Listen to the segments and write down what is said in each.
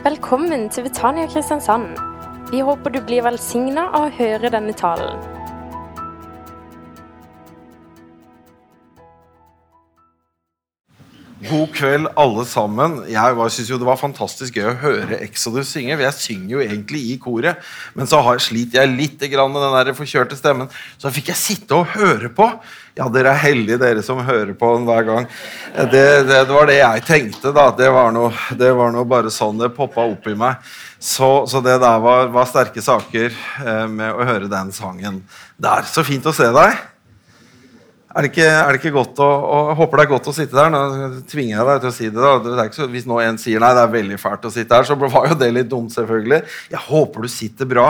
Velkommen til Betania Kristiansand. Vi håper du blir velsigna av å høre denne talen. God kveld, alle sammen. Jeg syns jo det var fantastisk gøy å høre Exodus synge. Jeg synger jo egentlig i koret, men så har, sliter jeg litt med den der forkjørte stemmen. Så fikk jeg sitte og høre på. Ja, dere er heldige, dere som hører på den hver gang. Det, det, det var det jeg tenkte, da. Det var var noe bare sånn det poppa opp i meg. Så, så det der var, var sterke saker eh, med å høre den sangen der. Så fint å se deg. Er det, ikke, er det ikke, godt å, Jeg håper det er godt å sitte der. Nå tvinger jeg deg til å si det. da. det så, hvis nå en sier nei, det er veldig fælt å sitte her, så var jo det litt dumt, selvfølgelig. Jeg håper du sitter bra,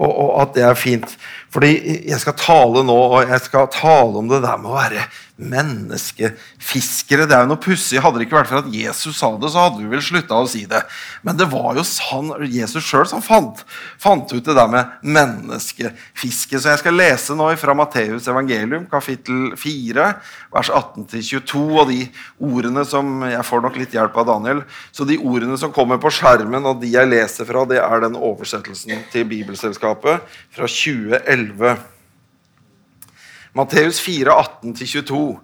og, og at det er fint. Fordi jeg skal tale nå, og jeg skal tale om det der med å være menneskefiskere. Det er jo noe pussig. Hadde det ikke vært for at Jesus sa det, så hadde vi vel slutta å si det. Men det var jo han, Jesus sjøl som fant, fant, ut det der med menneskefiske. Så jeg skal lese nå fra Matteus evangelium, kapittel 4, vers 18-22. Og de ordene som Jeg får nok litt hjelp av Daniel. Så de ordene som kommer på skjermen, og de jeg leser fra, det er den oversettelsen til Bibelselskapet fra 2011. Matteus 4, 18-22.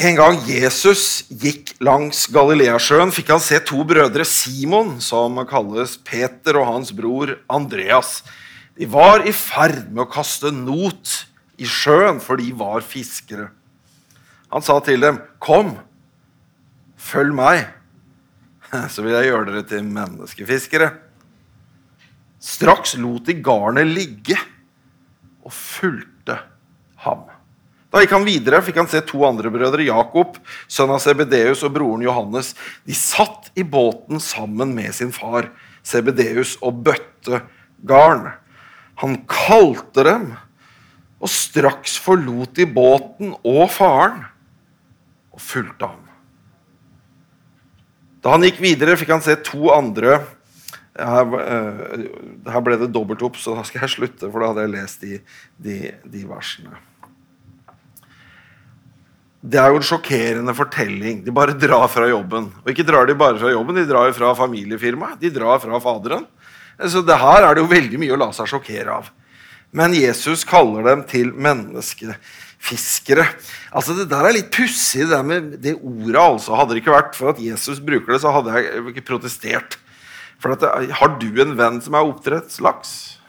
En gang Jesus gikk langs Galileasjøen, fikk han se to brødre, Simon, som kalles Peter, og hans bror Andreas. De var i ferd med å kaste not i sjøen, for de var fiskere. Han sa til dem, 'Kom, følg meg, så vil jeg gjøre dere til menneskefiskere.' Straks lot de garnet ligge fulgte ham. Da gikk han videre, fikk han se to andre brødre, Jakob, sønn av Sebedeus, og broren Johannes. De satt i båten sammen med sin far Sebedeus og bøtte garn. Han kalte dem, og straks forlot de båten og faren og fulgte ham. Da han gikk videre, fikk han se to andre her, uh, her ble det dobbelt opp, så da skal jeg slutte, for da hadde jeg lest de, de, de versene. Det er jo en sjokkerende fortelling. De bare drar fra jobben. Og ikke drar de bare fra jobben, de drar fra familiefirmaet. De drar fra Faderen. Så det her er det jo veldig mye å la seg sjokkere av. Men Jesus kaller dem til menneskefiskere. Altså Det der er litt pussig, det, med det ordet. altså. Hadde det ikke vært for at Jesus bruker det, så hadde jeg ikke protestert. For at, Har du en venn som er oppdrettslaks?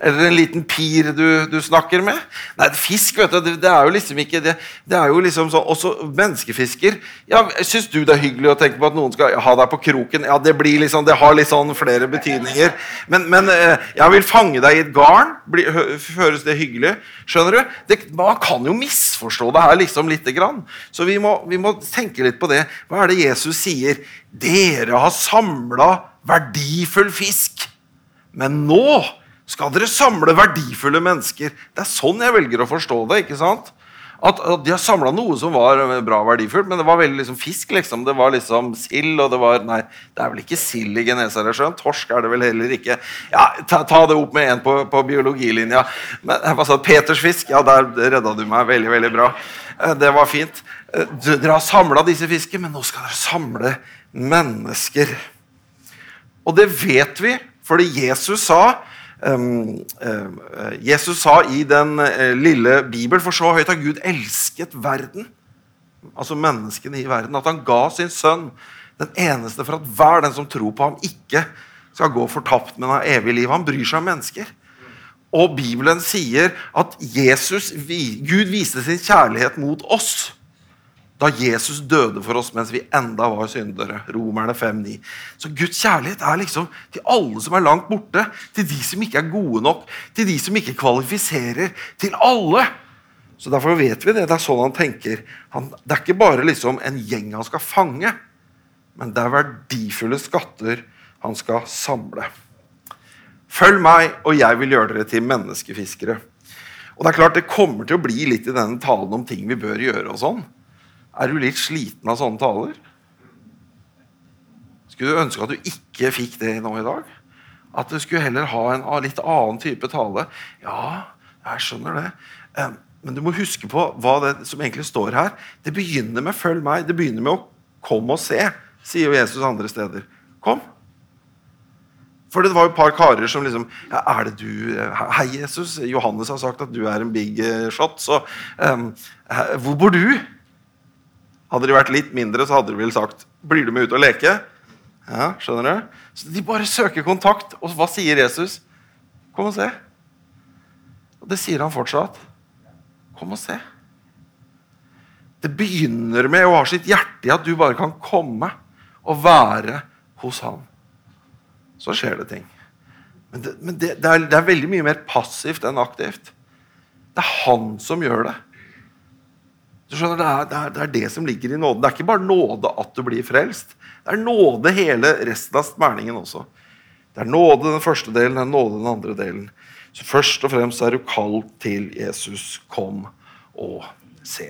Eller en liten pir du, du snakker med? Nei, fisk vet du, det, det er jo liksom ikke det, det er jo liksom sånn, Også menneskefisker. Ja, Syns du det er hyggelig å tenke på at noen skal ha deg på kroken? Ja, Det blir liksom, det har litt sånn flere betydninger. Men, men eh, jeg vil fange deg i et garn. Bli, høres det hyggelig? Skjønner du? Det, man kan jo misforstå det her liksom lite grann. Så vi må, vi må tenke litt på det. Hva er det Jesus sier? Dere har samla verdifull fisk. Men nå skal dere samle verdifulle mennesker. Det er sånn jeg velger å forstå det. ikke sant? At, at De har samla noe som var bra verdifullt, men det var veldig liksom fisk. liksom. Det var liksom sild, og det var Nei, det er vel ikke sild i Genesaretsjøen? Torsk er det vel heller ikke. Ja, Ta, ta det opp med en på, på biologilinja. Men, hva sa Peters fisk? Ja, der redda du meg. Veldig, veldig bra. Eh, det var fint. Eh, dere har samla disse fiskene, men nå skal dere samle mennesker. Og det vet vi, fordi Jesus sa Jesus sa i den uh, lille Bibelen For så høyt har Gud elsket verden, altså menneskene i verden, at han ga sin sønn, den eneste for at hver den som tror på ham, ikke skal gå fortapt, men ha evig liv. Han bryr seg om mennesker. Og Bibelen sier at Jesus, Gud viste sin kjærlighet mot oss da Jesus døde for oss mens vi enda var syndere. Romerne 5,9. Så Guds kjærlighet er liksom til alle som er langt borte, til de som ikke er gode nok, til de som ikke kvalifiserer. Til alle! Så Derfor vet vi det. Det er sånn han tenker. Han, det er ikke bare liksom en gjeng han skal fange, men det er verdifulle skatter han skal samle. Følg meg, og jeg vil gjøre dere til menneskefiskere. Og Det er klart det kommer til å bli litt i denne talen om ting vi bør gjøre. og sånn. Er du litt sliten av sånne taler? Skulle du ønske at du ikke fikk det nå i dag? At du skulle heller ha en litt annen type tale? Ja, jeg skjønner det. Men du må huske på hva det som egentlig står her. Det begynner med 'følg meg'. Det begynner med å 'kom og se. sier jo Jesus andre steder. Kom. For det var jo et par karer som liksom ja, Er det du Hei, Jesus. Johannes har sagt at du er en big shot, så um, Hvor bor du? Hadde de vært litt mindre, så hadde de vel sagt Blir du med ut og leke? Ja, skjønner du? Så De bare søker kontakt. Og hva sier Jesus? Kom og se. Og det sier han fortsatt. Kom og se. Det begynner med å ha sitt hjerte i at du bare kan komme og være hos han. Så skjer det ting. Men, det, men det, det, er, det, er, veldig mye mer passivt enn aktivt. Det er han som gjør det. Du skjønner, det er, det er, det er det som ligger i nåden. Det er ikke bare nåde at du blir frelst. Det er nåde hele resten av smerningen også. Det er nåde den første delen, det er nåde den andre delen. Så først og fremst er du kalt til Jesus. Kom og se.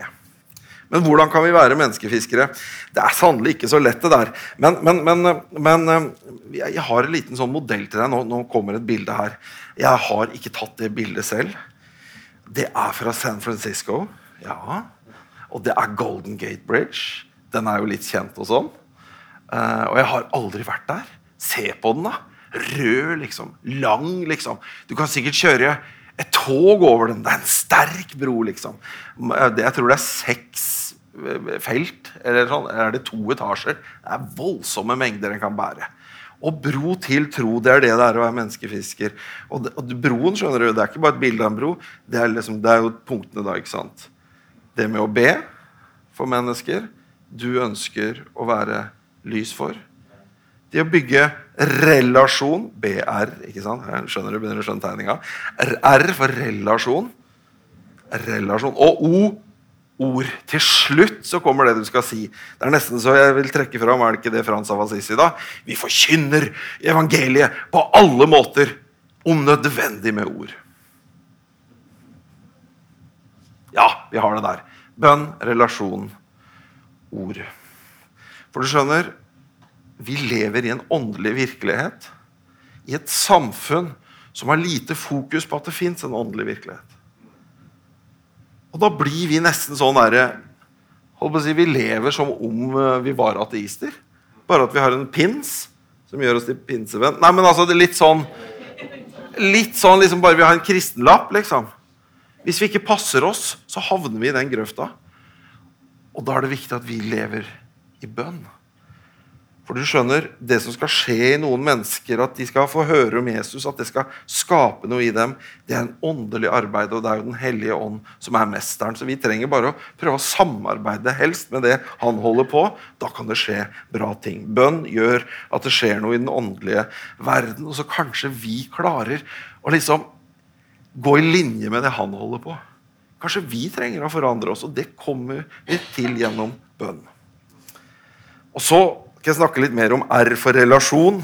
Men hvordan kan vi være menneskefiskere? Det er sannelig ikke så lett, det der. Men, men, men, men jeg har en liten sånn modell til deg. Nå, nå, kommer et bilde her. Jeg har ikke tatt det bildet selv. Det er fra San Francisco. Ja. Og det er Golden Gate Bridge. Den er jo litt kjent og sånn. Uh, og jeg har aldri vært der. Se på den, da. Rød, liksom. Lang, liksom. Du kan sikkert kjøre et tog over den. Det er en sterk bro, liksom. Jeg tror det er seks felt, eller sånn, er det to etasjer. Det er voldsomme mengder en kan bære. Og bro til tro, det er det det er å være menneskefisker. Og, det, og broen skjønner du, det er ikke bare et bilde av en bro, det er, liksom, det er jo punktene da. ikke sant? Det med å be for mennesker du ønsker å være lys for. Det å bygge relasjon BR. ikke sant? Her skjønner du, begynner å skjønne tegninga. R for relasjon. Relasjon. Og O ord. Til slutt så kommer det du skal si. Det er nesten så jeg vil trekke fram er det ikke det Frans av Assisi da? Vi forkynner evangeliet på alle måter, om nødvendig med ord. Ja, vi har det der. Bønn, relasjon, ord. For du skjønner, vi lever i en åndelig virkelighet. I et samfunn som har lite fokus på at det fins en åndelig virkelighet. Og da blir vi nesten sånn derre si, Vi lever som om eh, vi var ateister. Bare at vi har en pins som gjør oss til pinsevenn. Nei, men altså, det er litt sånn Litt sånn liksom bare vi har en kristenlapp, liksom. Hvis vi ikke passer oss, så havner vi i den grøfta. Og da er det viktig at vi lever i bønn. For du skjønner, Det som skal skje i noen mennesker, at de skal få høre om Jesus, at det skal skape noe i dem, det er en åndelig arbeid, og det er jo Den hellige ånd som er mesteren. Så vi trenger bare å prøve å samarbeide helst med det han holder på. Da kan det skje bra ting. Bønn gjør at det skjer noe i den åndelige verden, og så kanskje vi klarer å liksom gå i linje med det han holder på. Kanskje vi trenger å forandre oss, og det kommer vi til gjennom bønn. Og så skal jeg snakke litt mer om R for relasjon.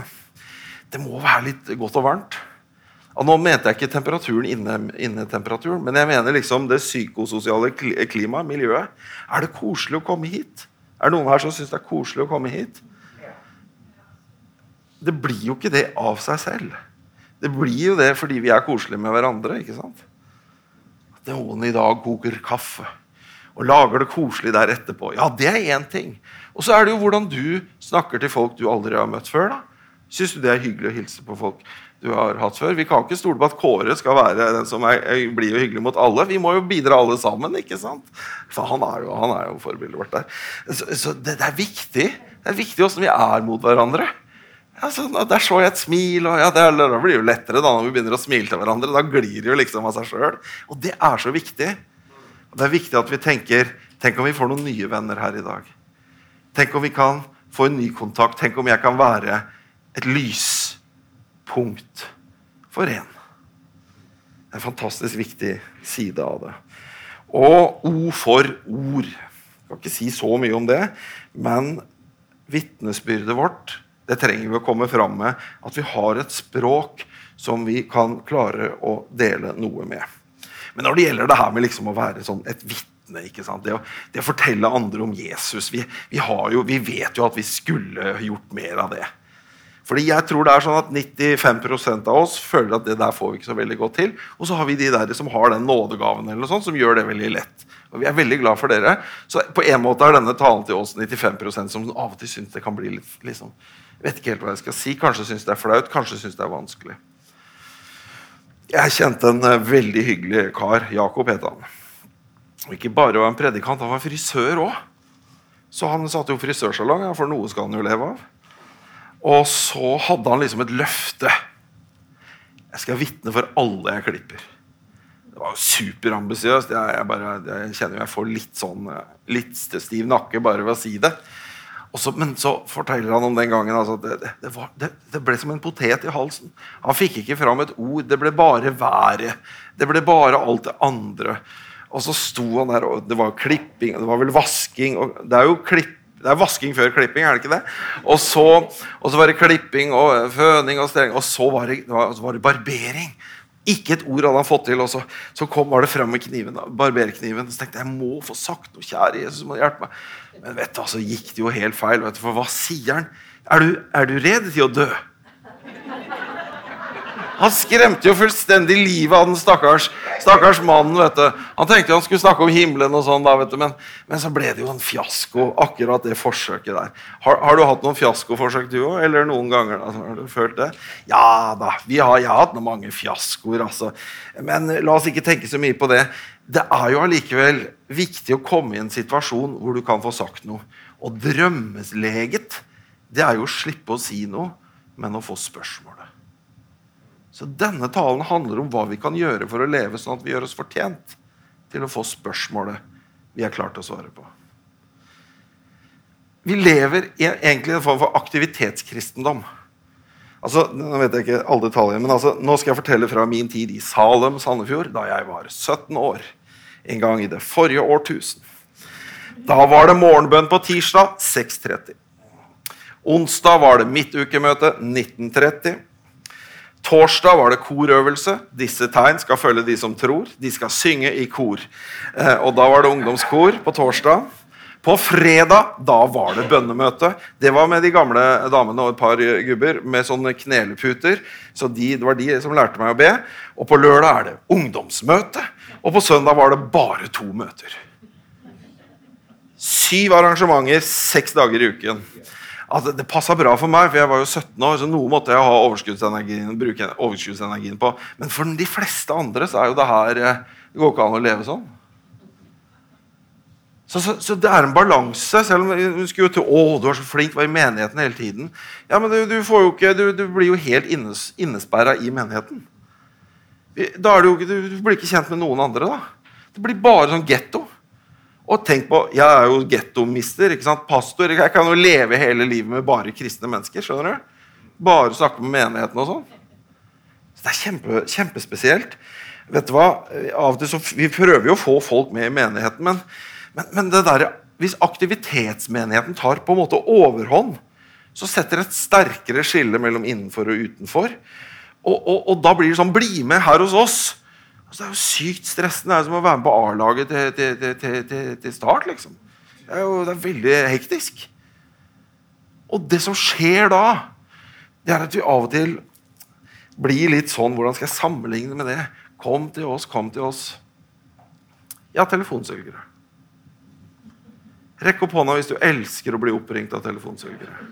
Det må være litt godt og varmt. Og nå mente jeg ikke temperaturen inne, inne temperaturen, men jeg mener liksom det psykososiale klimaet, miljøet. Er det koselig å komme hit? Er det noen her som syns det er koselig å komme hit? Det blir jo ikke det av seg selv. Det blir jo det fordi vi er koselige med hverandre. ikke sant? At noen i dag koker kaffe og lager det koselig der etterpå. Ja, det er én ting. Og så er det jo hvordan du snakker til folk du aldri har møtt før. da. Syns du det er hyggelig å hilse på folk du har hatt før? Vi kan ikke stole på at Kåre skal være den som er, er, blir jo hyggelig mot alle. Vi må jo bidra alle sammen. ikke sant? For han er jo, jo forbildet vårt der. Så, så det, det, er viktig Det er viktig hvordan vi er mot hverandre. Altså, der så jeg et smil, og ja, det, blir jo lettere da når vi begynner å smile til hverandre. Da glir det jo liksom av seg sjøl. Og det er så viktig. Og det er viktig at vi tenker Tenk om vi får noen nye venner her i dag. Tenk om vi kan få en ny kontakt. Tenk om jeg kan være et lyspunkt for en. Det er en fantastisk viktig side av det. Og O for ord. Jeg kan ikke si så mye om det, men vitnesbyrdet vårt det trenger vi å komme fram med. At vi har et språk som vi kan klare å dele noe med. Men når det gjelder det her med liksom å være sånn et vitne det å, det, å, fortelle andre om Jesus vi, vi, jo, vi, vet jo at vi skulle gjort mer av det. Fordi jeg tror det er sånn at 95% av oss føler at det der får vi ikke så veldig godt til. Og så har vi de der som har den nådegaven eller noe sånt, som gjør det veldig lett. Og vi er veldig glad for dere. Så på en måte er denne talen til oss 95% som av og til syns det kan bli litt liksom, Vet ikke helt hva jeg skal si. Kanskje syns det er flaut, kanskje syns det er vanskelig. Jeg kjente en uh, veldig hyggelig kar. Jakob het han. Ikke bare var han predikant, han var frisør òg. Så han satte jo frisørsalong, for noe skal han jo leve av. Og så hadde han liksom et løfte. Jeg skal vitne for alle jeg klipper. Det var superambisiøst. Jeg, jeg, jeg, kjenner jo jeg får litt sånn litt stiv nakke bare ved å si det. Så, men så forteller han om den gangen altså, det, det, var, det, det, ble som en potet i halsen. Han fikk ikke fram et ord. Det ble bare været. Det ble bare alt det andre. Og så sto han der, og det var klipping, det var vel vasking Det er jo klipp, det er vasking før klipping, er det ikke det? Og så, og så var det klipping og føning og stering, og så var det, så var det barbering. Ikke et ord hadde han fått til. Og så, kom, var det fram med kniven, barberkniven. Så tenkte jeg jeg må få sagt noe. Kjære Jesus, må hjelpe meg. Men vet du, så gikk det jo helt feil. Du, for hva sier han? Er du, er du redd til å dø? Han skremte jo fullstendig livet av den stakkars, stakkars mannen. vet du. Han tenkte han skulle snakke om himmelen, og sånn da, vet du. Men, men, så ble det jo en fiasko, akkurat det forsøket der. Har, har du hatt noen fiaskoforsøk, du òg? Eller noen ganger? Da, har du følt det? Ja da, vi har, jeg har hatt noen mange fiaskoer, altså. Men la oss ikke tenke så mye på det. Det er jo allikevel viktig å komme i en situasjon hvor du kan få sagt noe. Og drømmesleget, det er jo å slippe å si noe, men å få spørsmålet. Så denne talen handler om hva vi kan gjøre for å leve sånn at vi gjør oss fortjent til å få spørsmålet vi er klart å svare på. Vi lever i egentlig en form for aktivitetskristendom. Altså, nå vet jeg ikke alle detaljer, men altså, nå skal jeg fortelle fra min tid i Salem, Sandefjord, da jeg var 17 år. En gang i det forrige årtusen. Da var det morgenbønn på tirsdag 6.30. Onsdag var det midtukemøte 1930. Torsdag var det korøvelse. Disse tegn skal følge de som tror. De skal synge i kor. Eh, og da var det ungdomskor på torsdag. På fredag da var det bønnemøte. Det var med de gamle damene og et par gubber med sånne kneleputer. Så de, det var de som lærte meg å be. Og på lørdag er det ungdomsmøte. Og på søndag var det bare to møter. Syv arrangementer seks dager i uken at det passa bra for meg, for jeg var jo 17 år, så noe måtte jeg ha overskuddsenergien, bruke overskuddsenergien på. Men for de fleste andre så er jo det her eh, Det går ikke an å leve sånn. Så, så, så det er en balanse. Selv om hun skulle til å, du er så flink, var i menigheten hele tiden. Ja, men du, du, ikke, du, du blir jo helt innes, innesperra i menigheten. Da er du, jo, du blir ikke kjent med noen andre. da. Det blir bare sånn getto. Og tenk på, Jeg er jo gettomister, pastor. Jeg kan jo leve hele livet med bare kristne mennesker. skjønner du? Bare snakke med menigheten og sånn. Så Det er kjempe, kjempespesielt. Vet du hva? Av og til så, Vi prøver jo å få folk med i menigheten, men, men, men det der, hvis aktivitetsmenigheten tar på en måte overhånd, så setter et sterkere skille mellom innenfor og utenfor. Og, og, og da blir det sånn Bli med her hos oss. Altså, det er jo sykt stressende. Det er som å være med på A-laget til, til, til, til, start. liksom. Det er jo det er veldig hektisk. Og det som skjer da, det er at vi av og til blir litt sånn Hvordan skal jeg sammenligne med det? Kom til oss, kom til oss. Ja, telefonsølgere. Rekk opp hånda hvis du elsker å bli oppringt av telefonsølgere.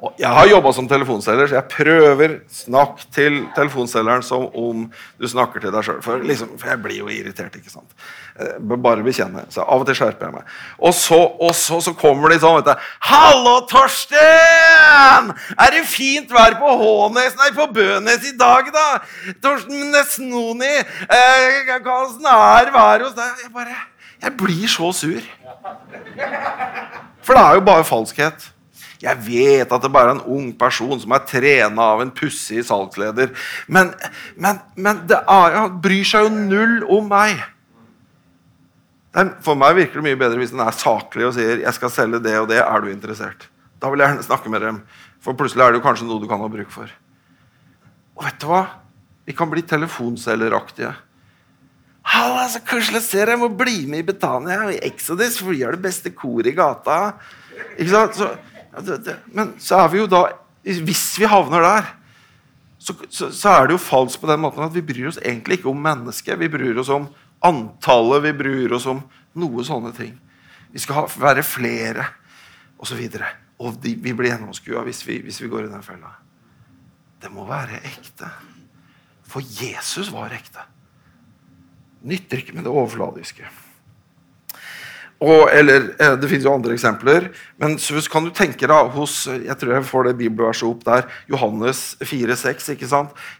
Og jeg har jobba som telefonselger, så jeg prøver snakk til telefonselgeren som om du snakker til deg sjøl. For, liksom, for, jeg blir jo irritert. ikke sant? Eh, bare bekjenne. Så av og til skjerper jeg meg. Og så, og så, så kommer de sånn vet du, 'Hallo, Torsten! Er det fint vær på Hånes, nei, på Bønes i dag, da?' 'Torsten Nesnoni, eh, er været hos deg?' Jeg bare Jeg blir så sur. For det er jo bare falskhet. Jeg vet at det bare er en ung person som er trena av en pussig salgsleder. Men, men, men er, han bryr seg jo null om meg. For meg virker det mye bedre hvis den er saklig og sier 'jeg skal selge det og det'. Er du interessert? Da vil jeg gjerne snakke med dem. For plutselig er det jo kanskje noe du kan ha bruk for. Og vet du hva? Vi kan bli telefonselgeraktige. Halla, så koselig å se deg. Jeg må bli med i Betania og i Exodus, for vi har det beste koret i gata. Ikke sant? Så Ja, det, det. Men så er vi jo da Hvis vi havner der, så, så, så, er det jo falskt på den måten at vi bryr oss egentlig ikke om mennesket. Vi bryr oss om antallet, vi bryr oss om noe sånne ting. Vi skal ha, være flere, osv. Og, så og de, vi blir gjennomskua hvis, hvis, vi går i den fella. Det må være ekte. For Jesus var ekte. Nytter ikke med det overfladiske. Og, eller, eh, Det finnes jo andre eksempler. Men så kan du tenke deg hos jeg tror jeg får det bibelverset opp der, Johannes 4,6. ikke?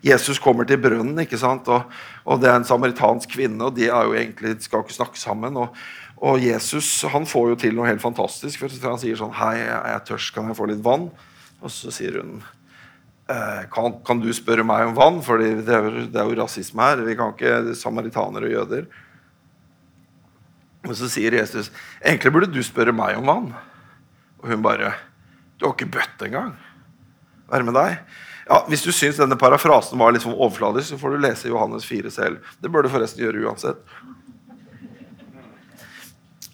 Jesus kommer til brønnen, ikke sant? Og, og, det er en samaritansk kvinne, og de er jo egentlig, skal ikke snakke sammen. Og, og, Jesus han får jo til noe helt fantastisk. for Han sier sånn 'Hei, jeg tørst, kan jeg få litt vann?' Og så sier hun «Eh, kan, kan, du spørre meg om vann? For det, det, er jo rasisme her. Vi kan ikke samaritanere og jøder. Og så sier Jesus egentlig burde du spørre meg om vann. Og hun bare Du har ikke bøtt engang. Være med deg? Ja, Hvis du syns denne parafrasen var litt overfladisk, så får du lese Johannes 4 selv. Det bør du forresten gjøre uansett.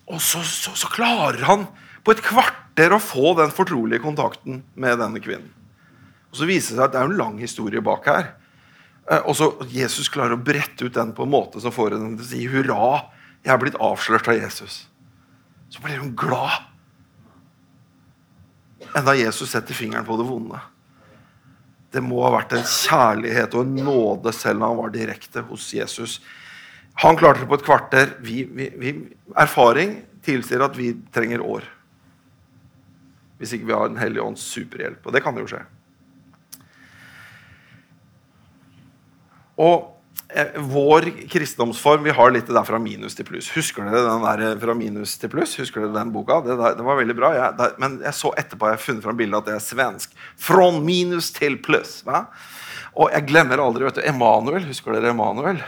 Og så, så, så klarer han på et kvarter å få den fortrolige kontakten med denne kvinnen. Og Så viser det seg at det er en lang historie bak her. Eh, og så Jesus klarer å brette ut den på en måte som får henne til å si hurra jeg er blitt avslørt av Jesus. Så blir hun glad. Enda Jesus setter fingeren på det vonde. Det må ha vært en kjærlighet og en nåde selv når han var direkte hos Jesus. Han klarte det på et kvarter. Vi, vi, vi, erfaring tilsier at vi trenger år. Hvis ikke vi har Den hellige ånds superhjelp. Og det kan jo skje. Og vår kristendomsform vi har litt det der fra minus til pluss. Husker dere den der eh, fra minus til pluss? Husker dere den boka? Det, det var veldig bra. Jeg, der, men jeg så etterpå jeg har funnet fram bildet at det er svensk. Från minus til pluss. Og jeg glemmer aldri vet du, Emanuel. Husker dere Emanuel?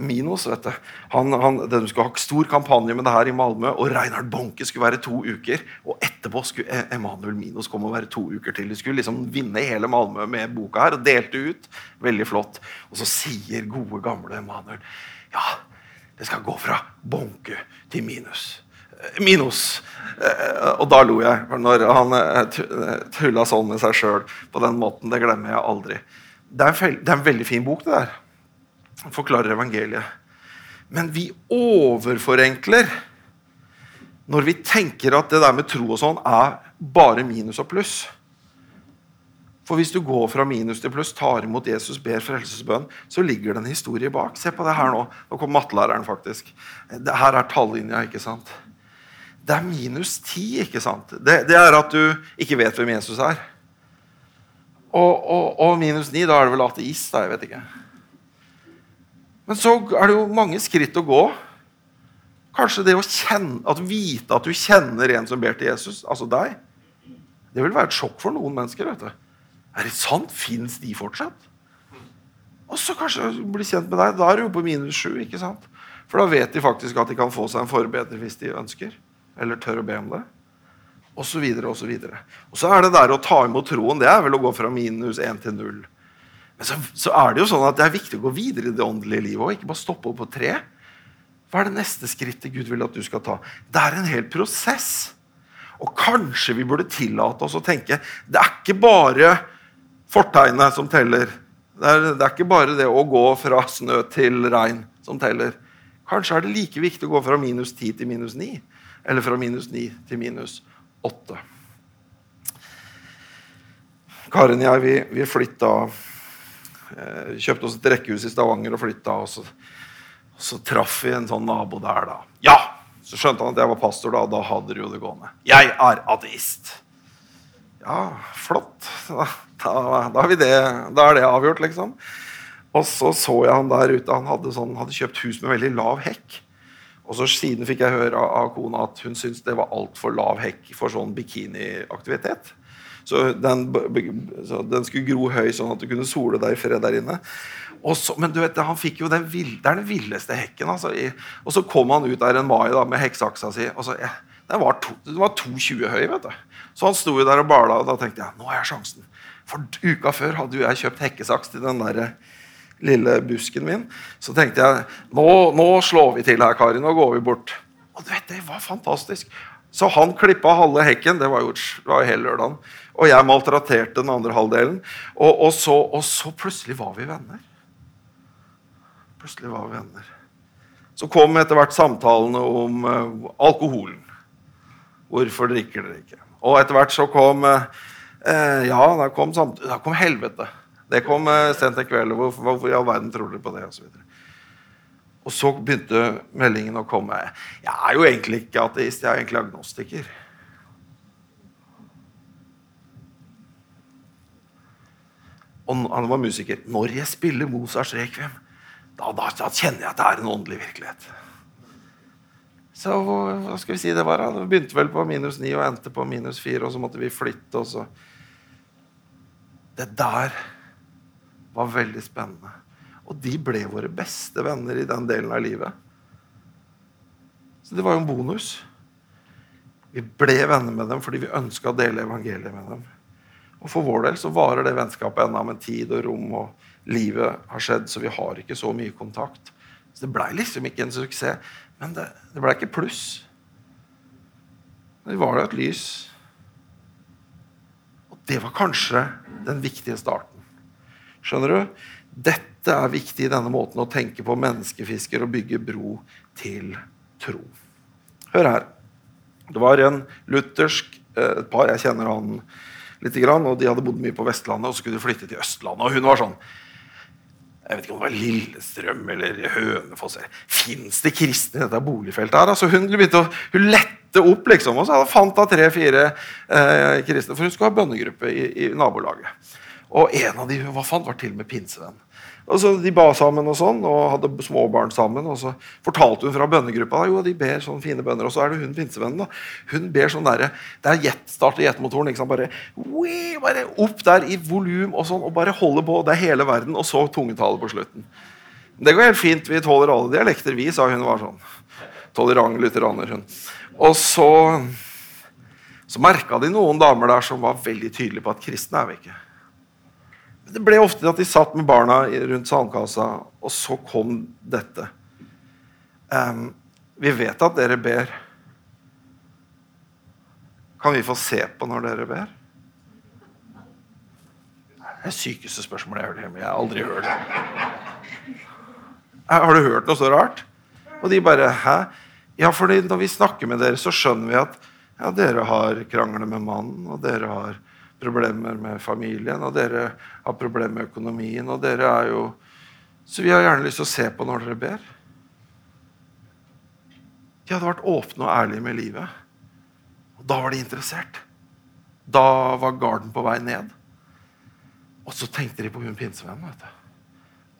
Minos. vet du. Han, han, de skulle ha stor kampanje med det her i Malmö, og Reinhard Bonke skulle være to uker. Og etterpå skulle e- Emanuel Minos komme og være to uker til. De skulle liksom vinne hele Malmö med boka her og delte ut. Veldig flott. Og så sier gode, gamle Emanuel ja, det skal gå fra Bonke til Minus. Eh, Minos. Eh, og da lo jeg, når han eh, tulla sånn med seg sjøl på den måten. Det glemmer jeg aldri. Det er, en, det er en veldig fin bok, det der forklarer evangeliet. Men vi overforenkler når vi tenker at det der med tro og sånn er bare minus og pluss. For hvis du går fra minus til pluss, tar imot Jesus, ber frelsesbønn, så ligger det en historie bak. Se på det her nå. Nå kom mattelæreren, faktisk. Det her er tallinja, ikke sant? Det er minus ti, ikke sant? Det, det, er at du ikke vet hvem Jesus er. Og, og, og minus ni, da er det vel ateist, da. Jeg vet ikke. Men så er det jo mange skritt å gå. Kanskje det å kjenne, at vite at du kjenner en som ber til Jesus, altså deg, det vil være et sjokk for noen mennesker. vet du. Er det sant? Fins de fortsatt? Og så kanskje bli kjent med deg. Da er du jo på minus sju. ikke sant? For da vet de faktisk at de kan få seg en forbedrer hvis de ønsker. Eller tør å be om det. Og så videre og så videre. Og så er det der å ta imot troen. Det er vel å gå fra minus én til null. Men så, så, er det jo sånn at det er viktig å gå videre i det åndelige livet og ikke bare stoppe opp på tre. Hva er det neste skrittet Gud vil at du skal ta? Det er en hel prosess. Og kanskje vi burde tillate oss å tenke det er ikke bare fortegnet som teller. Det er, det er ikke bare det å gå fra snø til regn som teller. Kanskje er det like viktig å gå fra minus 10 til minus 9. Eller fra minus 9 til minus 8. Karen og jeg vi, vi flytta kjøpte oss et rekkehus i Stavanger og flytta. Og så, og så traff vi en sånn nabo der, da. Ja! Så skjønte han at jeg var pastor, da. Da hadde de jo det gående. Jeg er ateist. Ja, flott. Da, da, da, er det, da, er det avgjort, liksom. Og så så jeg han der ute. Han hadde, sånn, hadde kjøpt hus med veldig lav hekk. Og så Siden fikk jeg høre av, av kona at hun syntes det var altfor lav hekk for sånn bikiniaktivitet. Så den, så den, skulle gro høy, sånn at du kunne sole deg i fred der inne. Så, men du vet, han fikk jo den, vill, den villeste hekken. Altså, og så kom han ut der en mai da, med hekksaksa si. og så, ja, den var, to, den var 2,20 høy. vet du. Så han sto jo der og bala, og da tenkte jeg nå har jeg sjansen. For uka før hadde jo jeg kjøpt hekkesaks til den der lille busken min. Så tenkte jeg nå, nå slår vi til her, Kari. Nå går vi bort. Og du vet, det var fantastisk. Så han klippa halve hekken, det var jo, det var jo hele lørdagen. Og jeg maltraterte den andre halvdelen. Og, og, så, og, så, plutselig var vi venner. Plutselig var vi venner. Så kom etter hvert samtalene om uh, alkoholen. Hvorfor drikker dere ikke? Og etter hvert så kom uh, Ja, da kom, kom, helvete. Det kom uh, sent en kveld. Hvorfor, hvorfor i all verden tror dere på det? Og så, og så begynte meldingen å komme. Jeg er jo egentlig ikke ateist, jeg er egentlig agnostiker. Og han var musiker. Når jeg spiller Mozarts rekviem, da, da, da, kjenner jeg at det er en åndelig virkelighet. Så hva skal vi si det var? Det begynte vel på minus ni og endte på minus fire, og så måtte vi flytte. og så... Det der var veldig spennende. Og de ble våre beste venner i den delen av livet. Så det var jo en bonus. Vi ble venner med dem fordi vi ønska å dele evangeliet med dem. Og For vår del så varer det vennskapet ennå med tid og rom, og livet har skjedd, så vi har ikke så mye kontakt. Så Det blei liksom ikke en suksess, men det, det blei ikke pluss. Det var jo et lys. Og det var kanskje den viktige starten. Skjønner du? Dette er viktig i denne måten å tenke på menneskefisker og bygge bro til tro. Hør her. Det var en luthersk eh, et par, jeg kjenner han litt, og de hadde bodd mye på Vestlandet og så skulle de flytte til Østlandet. Og hun var sånn jeg vet ikke om det var Lillestrøm eller Hønefoss. Fins det kristne i dette boligfeltet? her? Altså hun begynte å hun lette opp, liksom, og så fant hun tre-fire eh, kristne. For hun skulle ha bønnegruppe i, i nabolaget. Og en av de hun var fant, var til og med pinsevenn. Og så De ba sammen og sånn, og hadde småbarn sammen. og Så fortalte hun fra bønnegruppa jo, de ber sånne fine bønner. Og så er det hun pinsevennen. Hun ber sånn der, Det er jet, starter jetmotoren. Liksom, bare, bare opp der i volum og sånn, og bare holder på. Det er hele verden. Og så tungetale på slutten. Det går helt fint. Vi tåler alle dialekter, vi, sa hun. var sånn. Tolerant lutheraner, hun. Og så, så merka de noen damer der som var veldig tydelige på at kristne er vi ikke. Det ble ofte at de satt med barna rundt sandkassa, og så kom dette. Um, vi vet at dere ber. Kan vi få se på når dere ber? Det er det sykeste spørsmålet jeg har hørt hjemme. Jeg har aldri hørt det. Har du hørt noe så rart? Og de bare Hæ? Ja, for når vi snakker med dere, så skjønner vi at ja, dere har krangler med mannen, og dere har problemer med familien, og dere har problemer med økonomien. og dere er jo... Så vi har gjerne lyst til å se på når dere ber. De hadde vært åpne og ærlige med livet. Og da var de interessert. Da var garden på vei ned. Og så tenkte de på hun pinsevennen. vet du.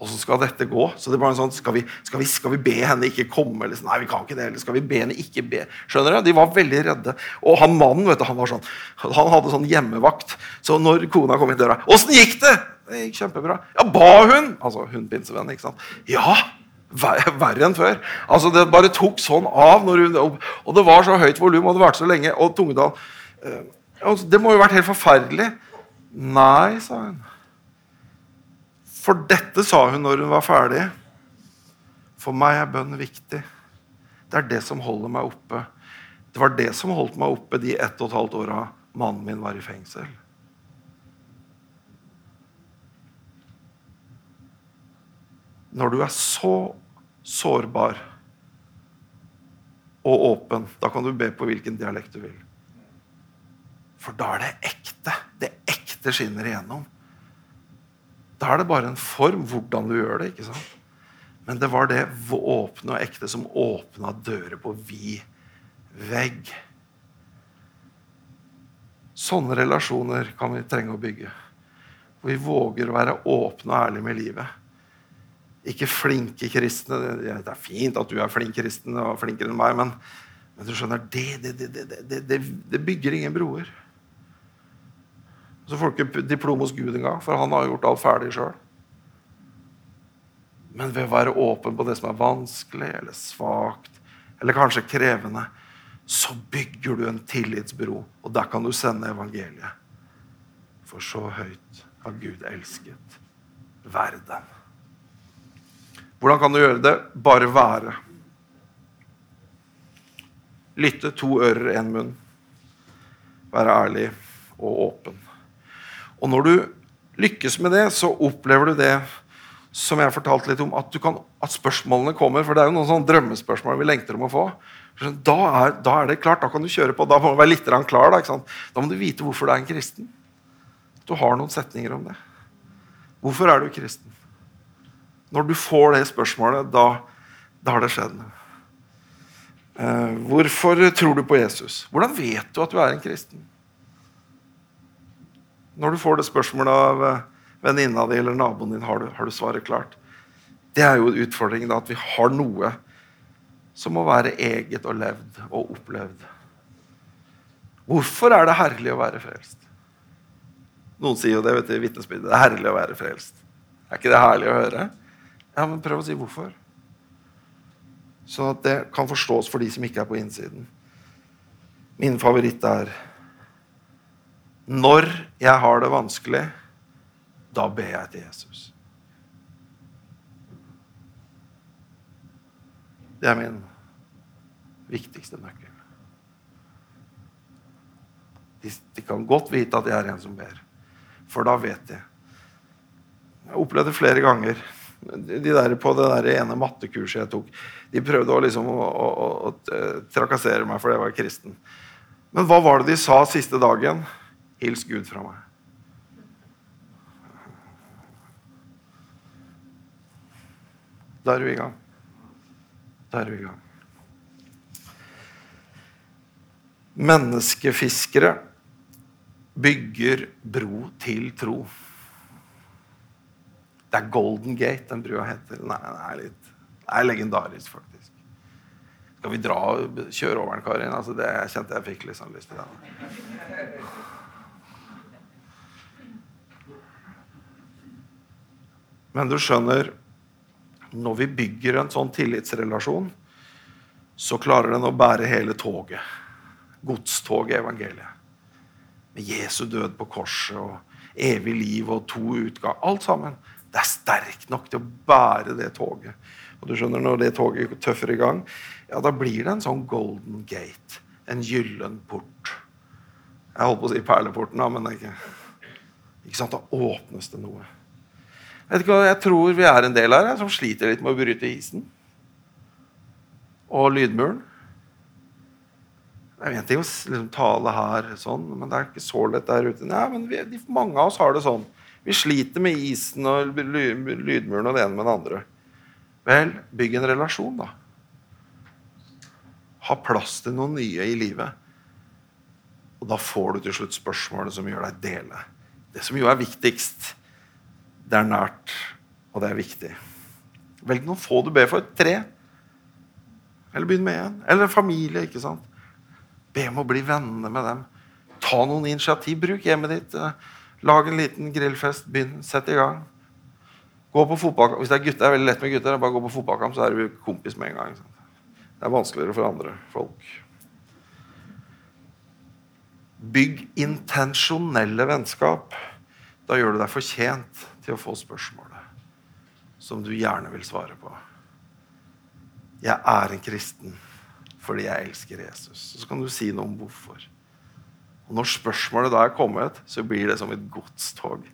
Og så skal dette gå. Så det var en sånn, skal vi, skal vi, skal vi be henne ikke komme? Eller, nei, vi kan ikke det. Eller skal vi be henne ikke be? Skjønner du? De var veldig redde. Og han mannen vet du, han var sånn, han hadde sånn hjemmevakt. Så når kona kom inn døra 'Åssen gikk det?' 'Det gikk kjempebra.' 'Ja, ba hun?' Altså hun pinsevennen, ikke sant? 'Ja.' Verre enn før. Altså Det bare tok sånn av. Hun, og det var så høyt volum, og det varte så lenge. Og Tungedal øh, altså, Det må jo ha vært helt forferdelig. Nei, sa hun. For dette sa hun når hun var ferdig. For meg er bønn viktig. Det er det som holder meg oppe. Det var det som holdt meg oppe de ett og et halvt åra mannen min var i fengsel. Når du er så sårbar og åpen, da kan du be på hvilken dialekt du vil. For da er det ekte. Det ekte skinner igjennom. Da er det bare en form hvordan du gjør det. ikke sant? Men det var det åpne og ekte som åpna dører på vid vegg. Sånne relasjoner kan vi trenge å bygge. Hvor vi våger å være åpne og ærlige med livet. Ikke flinke kristne. Det er fint at du er flink kristen og flinkere enn meg, men, men du skjønner, det, det, det, det bygger ingen broer. Så får du ikke diplom hos Gud engang, for han har gjort alt ferdig sjøl. Men ved å være åpen på det som er vanskelig eller svakt, eller kanskje krevende, så bygger du en tillitsbro, og der kan du sende evangeliet. For så høyt har Gud elsket verden. Hvordan kan du gjøre det? Bare være. Lytte to ører, én munn. Være ærlig og åpen. Og når du lykkes med det, så opplever du det som jeg fortalte litt om, at, kan, at spørsmålene kommer. For det er jo noen sånne drømmespørsmål vi lengter om å få. Da er, da er, det klart, da kan du kjøre på. Da må du være litt klar. Da, da må du vite hvorfor du er en kristen. Du har noen setninger om det. Hvorfor er du kristen? Når du får det spørsmålet, da, da har det skjedd noe. Uh, hvorfor tror du på Jesus? Hvordan vet du at du er en kristen? Når du får det spørsmålet av uh, venninna di eller naboen din, har du, har du, svaret klart? Det er jo utfordringen, da, at vi har noe som må være eget og levd og opplevd. Hvorfor er det herlig å være frelst? Noen sier jo det vet du, vitnesbyrdet. Det er herlig å være frelst. Er ikke det herlig å høre? Ja, men Prøv å si hvorfor. Sånn at det kan forstås for de som ikke er på innsiden. Min favoritt er Når jeg har det vanskelig, da ber jeg til Jesus. Det er min viktigste nøkkel. De, de, kan godt vite at jeg er en som ber, for da vet de. Jeg opplevde flere ganger de der På det der ene mattekurset jeg tok, de prøvde å, liksom, å, å, å, trakassere meg fordi jeg var kristen. Men hva var det de sa siste dagen? Hils Gud fra meg. Da er du i gang. Da er du i gang. Menneskefiskere bygger bro til tro. Det er Golden Gate den brua heter. Nei, den er litt det er legendarisk, faktisk. Skal vi dra og kjøre over den, Karin? Altså, det kjente jeg fikk liksom lyst til det. Men du skjønner når vi bygger en sånn tillitsrelasjon, så klarer den å bære hele toget. Godstoget i evangeliet. Med Jesu død på korset og evig liv og to utgang. Alt sammen. Det er sterkt nok til å bære det toget. Og du skjønner, Når det toget tøffer i gang, ja, da blir det en sånn golden gate. En gyllen port. Jeg holdt på å si perleporten, da, men ikke, ikke sant? Da åpnes det noe. Vet ikke hva, Jeg tror vi er en del her som sliter litt med å bryte isen. Og lydmuren. Det er én ting å liksom, tale her, sånn, men det er ikke så lett der ute. Nei, men vi, de, Mange av oss har det sånn. Vi sliter med isen og lydmuren og det ene med det andre. Vel, bygg en relasjon, da. Ha plass til noe nye i livet. Og da får du til slutt spørsmålet som gjør deg dele. Det som jo er viktigst, det er nært, og det er viktig. Velg noen få du ber for. Tre. Eller begynn med én. Eller en familie. ikke sant? Be om å bli venner med dem. Ta noen initiativ. Bruk hjemmet ditt. Lag en liten grillfest. Begynn. Sett i gang. Gå på fotballkamp. Hvis det er gutter, det veldig lett med gutter. Bare gå på fotballkamp, så er du kompis med en gang. Det er vanskeligere for andre folk. Bygg intensjonelle vennskap. Da gjør du deg fortjent til å få spørsmålet som du gjerne vil svare på. Jeg er en kristen fordi jeg elsker Jesus. Så kan du si noe om hvorfor. Og Når spørsmålet da er kommet, så blir det som et godstog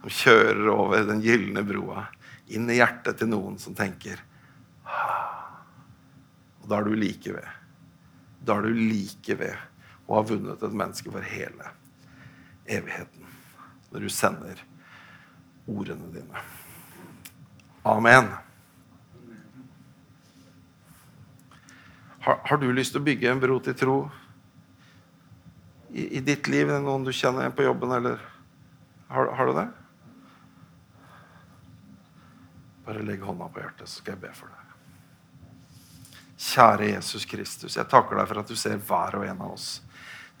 som kjører over den gylne broa inn i hjertet til noen som tenker. Og da er du like ved. Da er du like ved å ha vunnet et menneske for hele evigheten. Når du sender ordene dine. Amen. Har, har, du lyst til å bygge en bro til tro i, i ditt liv? Er det noen du kjenner på jobben, eller har, har, du det? Bare legg hånda på hjertet, så skal jeg be for deg. Kjære Jesus Kristus, jeg takker deg for at du ser hver og en av oss.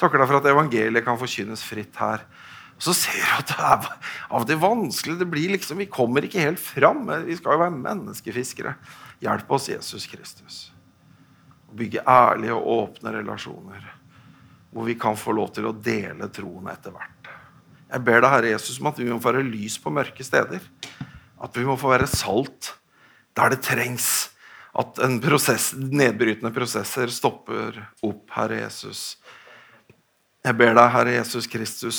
Takker deg for at evangeliet kan forkynnes fritt her. Og så ser du at det er av og til vanskelig. det blir liksom, Vi kommer ikke helt fram. Vi skal jo være menneskefiskere. Hjelp oss, Jesus Kristus. Å bygge ærlige og åpne relasjoner hvor vi kan få lov til å dele troen etter hvert. Jeg ber deg, Herre Jesus, om at vi må få være lys på mørke steder. At vi må få være salt der det trengs. at en prosess, nedbrytende prosesser stopper opp, Herre Jesus. Jeg ber deg, Herre Jesus Kristus,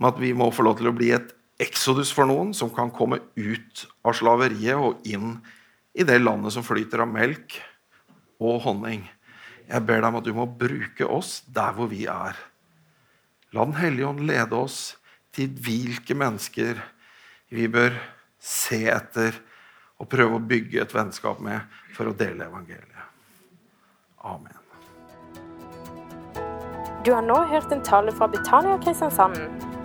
om at vi må få lov til å bli et eksodus for noen som kan komme ut av slaveriet og inn i det landet som flyter av melk og honning. Jeg ber deg om at du må bruke oss der hvor vi er. La Den hellige ånd lede oss til hvilke mennesker vi bør se etter og prøve å bygge et vennskap med for å dele evangeliet. Amen. Du har nå hørt en tale fra Betania Kristiansand.